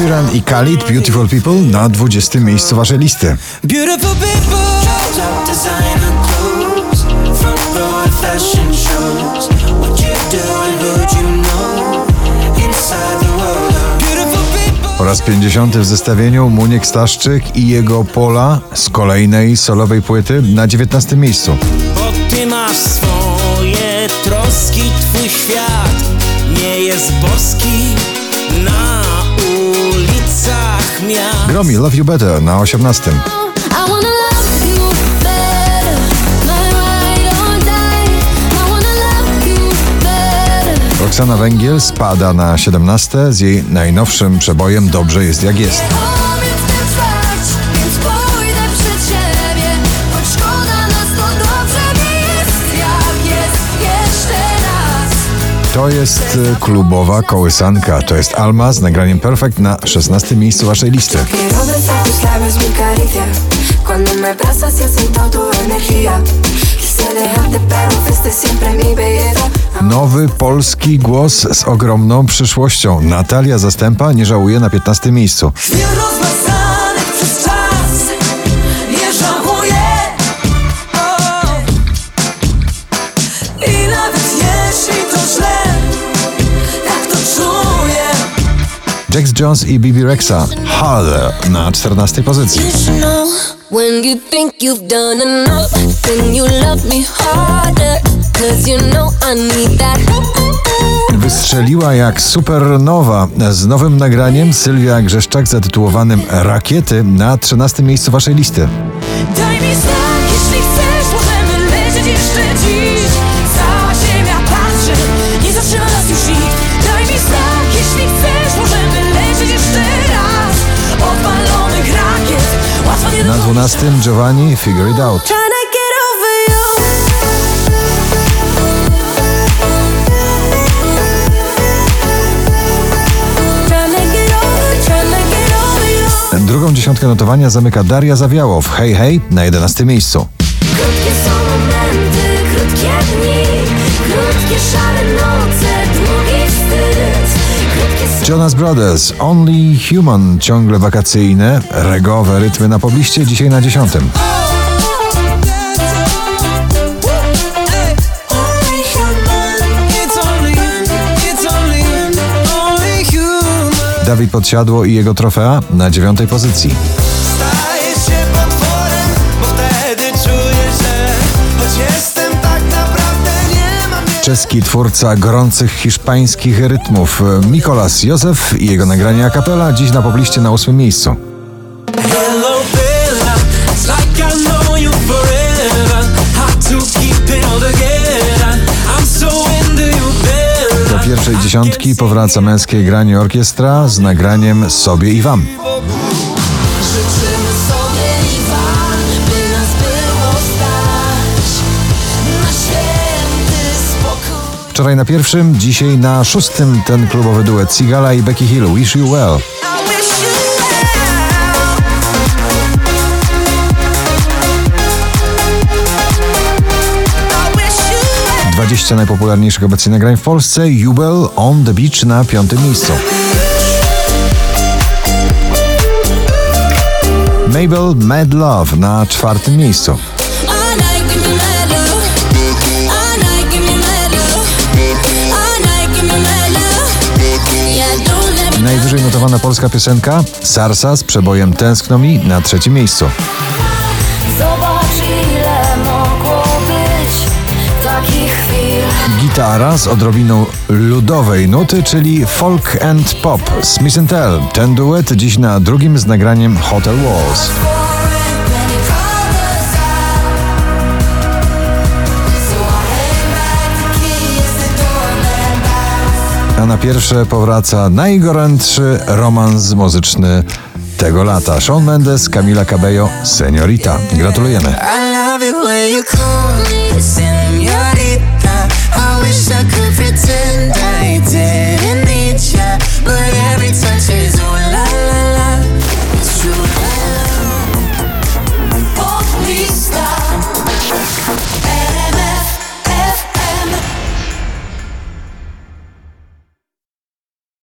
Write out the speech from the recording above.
Sheeran i Khalid Beautiful People na 20 miejscu waszej listy. Po raz 50 w zestawieniu Muniek Staszczyk i jego Pola z kolejnej solowej płyty na 19 miejscu. Bo ty masz swoje troski, twój świat nie jest boski miast. Gromi Love You Better na 18. I wanna love you better. My ride or die. I wanna love you better. Roxana Węgiel spada na 17 z jej najnowszym przebojem Dobrze jest jak jest. To jest y, klubowa kołysanka. To jest Alma z nagraniem Perfect na 16 miejscu waszej listy. Nowy polski głos z ogromną przyszłością. Natalia Zastępa nie żałuje na 15 miejscu. Jax Jones i Bibi Rexa Harder na 14 pozycji. Wystrzeliła jak supernowa z nowym nagraniem Sylwia Grzeszczak zatytułowanym Rakiety na 13 miejscu waszej listy. 12 Giovanni Figure It Out. Drugą dziesiątkę notowania zamyka Daria Zawiałow Hej Hej na 11 miejscu. Krótkie są momenty, krótkie dni, krótkie Jonas Brothers Only Human ciągle wakacyjne, regowe rytmy na pobliście dzisiaj na 10. Dawid Podsiadło i jego trofea na dziewiątej pozycji. Czeski twórca gorących hiszpańskich rytmów Mikolas Józef i jego nagranie a dziś na pobliście na ósmym miejscu. Do pierwszej dziesiątki powraca męskie granie orkiestra z nagraniem Sobie i Wam. Wczoraj na pierwszym, dzisiaj na szóstym ten klubowy duet Sigala i Becky Hill Wish You Well. 20 najpopularniejszych obecnie nagrań w Polsce. Jubel On The Beach na piątym miejscu. Mabel Mad Love na czwartym miejscu. Najwyżej notowana polska piosenka Sarsa z przebojem Tęskno Mi na trzecim miejscu. Zobacz ile mogło być takich chwil Gitara z odrobiną ludowej nuty, czyli folk and pop. Smith Tell. Ten duet dziś na drugim z nagraniem Hotel Walls. A na pierwsze powraca najgorętszy romans muzyczny tego lata. Shawn Mendes, Camila Cabello, Seniorita. Gratulujemy.